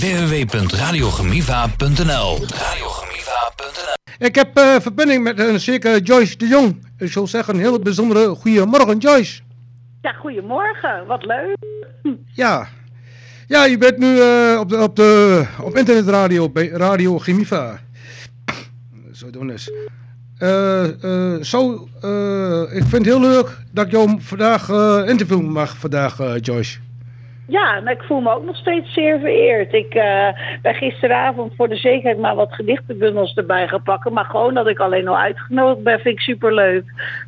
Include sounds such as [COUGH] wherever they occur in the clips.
www.radiogemiva.nl Radiogemiva.nl Ik heb eh, verbinding met een zeker Joyce de Jong. Ik zou zeggen een heel bijzondere goedemorgen Joyce. Ja, goedemorgen. Wat leuk. Ja, ja je bent nu eh, op, de, op, de, op internetradio bij Radio Gemiva. Zo doen eens. Eh, eh, zo, eh, ik vind het heel leuk dat ik jou vandaag eh interviewen mag, vandaag eh, Joyce. Ja, nou, ik voel me ook nog steeds zeer vereerd. Ik eh, ben gisteravond voor de zekerheid maar wat gedichtenbundels erbij gaan pakken. Maar gewoon dat ik alleen al uitgenodigd ben, vind ik superleuk.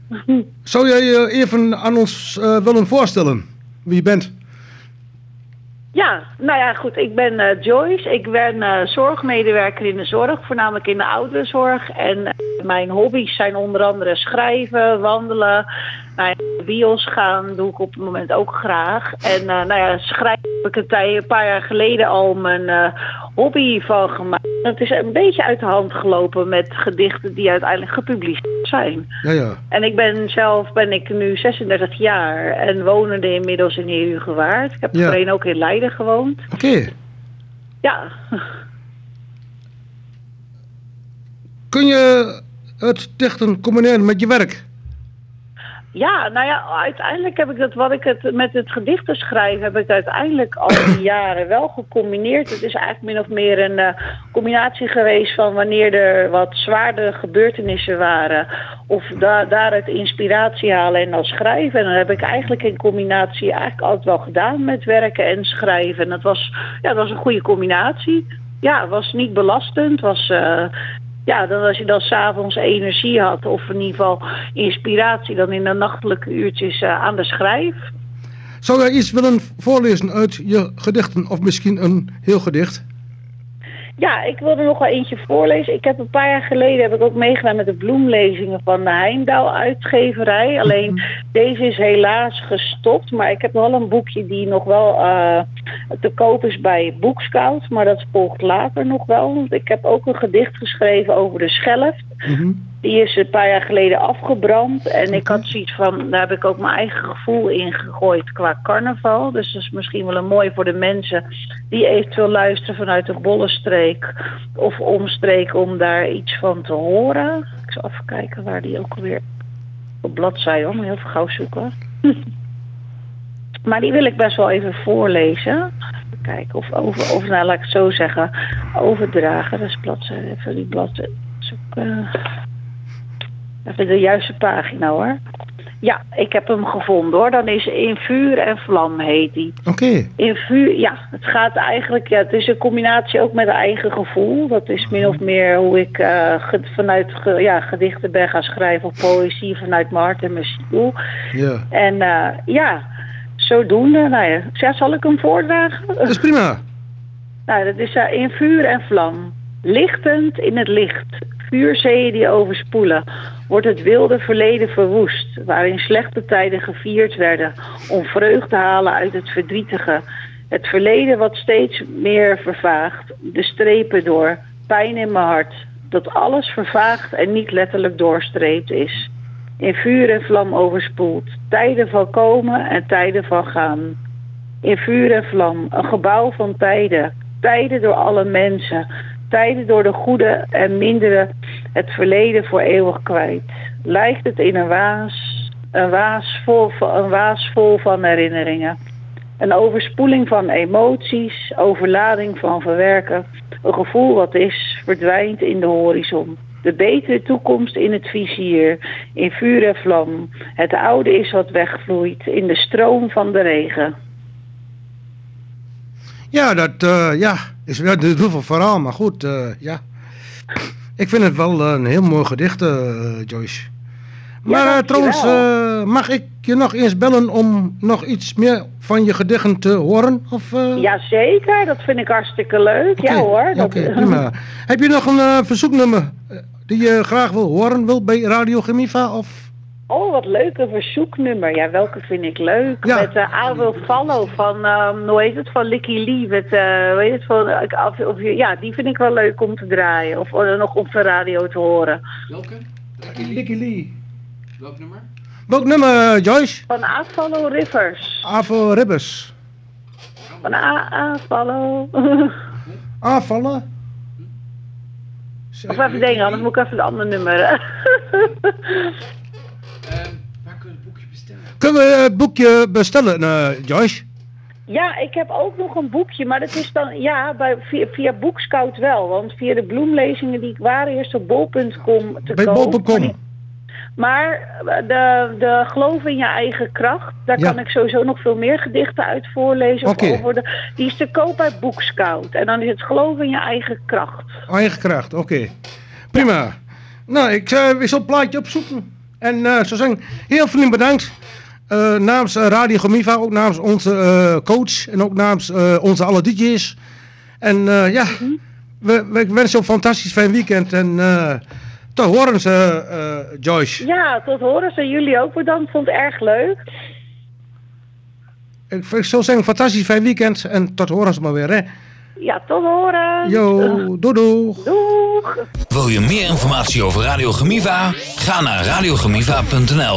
[LAUGHS] Zou jij je even aan ons eh, willen voorstellen wie je bent? Ja, nou ja, goed. Ik ben eh, Joyce. Ik ben eh, zorgmedewerker in de zorg, voornamelijk in de ouderenzorg. En eh, mijn hobby's zijn onder andere schrijven, wandelen, naar de bios gaan, doe ik op het moment ook graag. En eh, nou ja, schrijven heb ik een paar jaar geleden al mijn eh, hobby van gemaakt. Het is een beetje uit de hand gelopen met gedichten die uiteindelijk gepubliceerd zijn. Ja, ja. En ik ben zelf ben ik nu 36 jaar en wonende inmiddels in Heerhugowaard. Ik heb Ja. voorheen ook in Leiden gewoond. Oké. Ja, Kun je het dichten combineren met je werk? Ja, nou ja, uiteindelijk heb ik dat wat ik het met het gedichten schrijven, heb ik uiteindelijk al die [COUGHS] jaren wel gecombineerd. Het is eigenlijk min of meer een eh, combinatie geweest van wanneer er wat zwaardere gebeurtenissen waren, of da daaruit inspiratie halen en dan schrijven. En dan heb ik eigenlijk in combinatie eigenlijk altijd wel gedaan met werken en schrijven. En dat was, ja, dat was een goede combinatie. Ja, het was niet belastend, was eh, ja, dan als je dan s'avonds energie had, of in ieder geval inspiratie, dan in de nachtelijke uurtjes eh, aan de schrijf. Zou jij iets willen voorlezen uit je gedichten of misschien een heel gedicht? Ja, ik wilde nog wel eentje voorlezen. Ik heb een paar jaar geleden heb ik ook meegedaan met de bloemlezingen van de Heimdal uitgeverij. Alleen deze is helaas gestopt. Maar ik heb wel een boekje die nog wel eh, te koop is bij Boekscout. Maar dat volgt later nog wel. Want ik heb ook een gedicht geschreven over de schelft. Die is een paar jaar geleden afgebrand. En ik had zoiets van, daar heb ik ook mijn eigen gevoel in gegooid qua carnaval. Dus dat is misschien wel een mooi voor de mensen die eventueel luisteren vanuit de Bollenstreek of omstreek om daar iets van te horen. Ik zal even kijken waar die ook weer op bladzijde, hoor, maar heel veel gauw zoeken. [LAUGHS] maar die wil ik best wel even voorlezen. Even kijken of over, of nou laat ik het zo zeggen, overdragen. Dat is bladzijde, even die bladzijde zoeken. Even de juiste pagina hoor. Ja, ik heb hem gevonden hoor. Dan is In Vuur en Vlam heet die. Oké. In vuur, ja, het gaat eigenlijk, ja, het is een combinatie ook met eigen gevoel. Dat is min of meer hoe ik eh, ge- vanuit ge- ja, gedichten ben gaan schrijven of poëzie vanuit mijn hart en mijn ziel. Ja. En eh, ja, zodoende, nou ja, ja, zal ik hem voordragen? Dat is prima. Nou, dat is uh, in vuur en vlam. Lichtend in het licht. Vuurzeeën die overspoelen. Wordt het wilde verleden verwoest. Waarin slechte tijden gevierd werden. Om vreugde te halen uit het verdrietige. Het verleden wat steeds meer vervaagt. De strepen door. Pijn in mijn hart. Dat alles vervaagd en niet letterlijk doorstreept is. In vuur en vlam overspoeld. Tijden van komen en tijden van gaan. In vuur en vlam, een gebouw van tijden. Tijden door alle mensen. Tijden door de goede en mindere. Het verleden voor eeuwig kwijt. Lijkt het in een waas, een waas vol, van- een waas vol van herinneringen. Een overspoeling van emoties, overlading van verwerken. Een gevoel wat is, verdwijnt in de horizon. De betere toekomst in het vizier, in vuur en vlam. Het oude is wat wegvloeit in de stroom van de regen. Ja, dat eh, ja, is ja, is heel veel verhaal, maar goed, eh, ja. Ik vind het wel een heel mooi gedicht, eh, Joyce. Maar eh, trouwens, eh, mag ik je nog eens bellen om nog iets meer van je gedichten te horen? Of, eh? Jazeker, dat vind ik hartstikke leuk. Ja hoor. Dat, Oké. Heb je nog een eh, verzoeknummer eh, die je graag wil horen wil bij Radio Gemiva? Of? Oh, wat leuk, een verzoeknummer. Ja, welke vind ik leuk? Ja. Met uh, I Will Follow van, ehm, hoe heet het, van Licky Lee. Met, eh, hoe heet het, van, of, of, ja, die vind ik wel leuk om te draaien. Of eh, nog op de radio te horen. Welke? Licky Lee. Welk nummer? Welk nummer, Joyce? Van I Follow Rivers. Avo Ribbers. Van I, I Follow. [LAUGHS] Aanvallen? Of even denken, anders moet ik even het andere nummer. [LAUGHS] Kunnen we het boekje bestellen, eh, Joyce? ja, ik heb ook nog een boekje, maar dat is dan, ja, bij, via, via Boekscout wel. Want via de bloemlezingen die ik waren eerst op bol.com te Bij bol.com. Maar de, de geloof in je eigen kracht, daar Ja. kan ik sowieso nog veel meer gedichten uit voorlezen. Of Oké. over de, die is te koop bij Boekscout. En dan is het geloof in je eigen kracht. Eigen kracht, oké. Prima. Nou, ik uh, weer zo'n plaatje opzoeken. En eh zo zeggen, heel vriendelijk bedankt. Eh, namens eh, Radio Gemiva, ook namens onze eh, coach en ook namens eh, onze alle DJ's. En eh, ja, we, we wensen een fantastisch fijn weekend. En eh tot horen ze, eh, Joyce. Ja, tot horen ze jullie ook bedankt. Vond het erg leuk. Ik, ik zou zeggen, fantastisch fijn weekend. En tot horen ze maar weer, hè. Ja, tot horen. Yo, doei doei. Doeg. Wil je meer informatie over Radio Gemiva? Ga naar radiogemiva.nl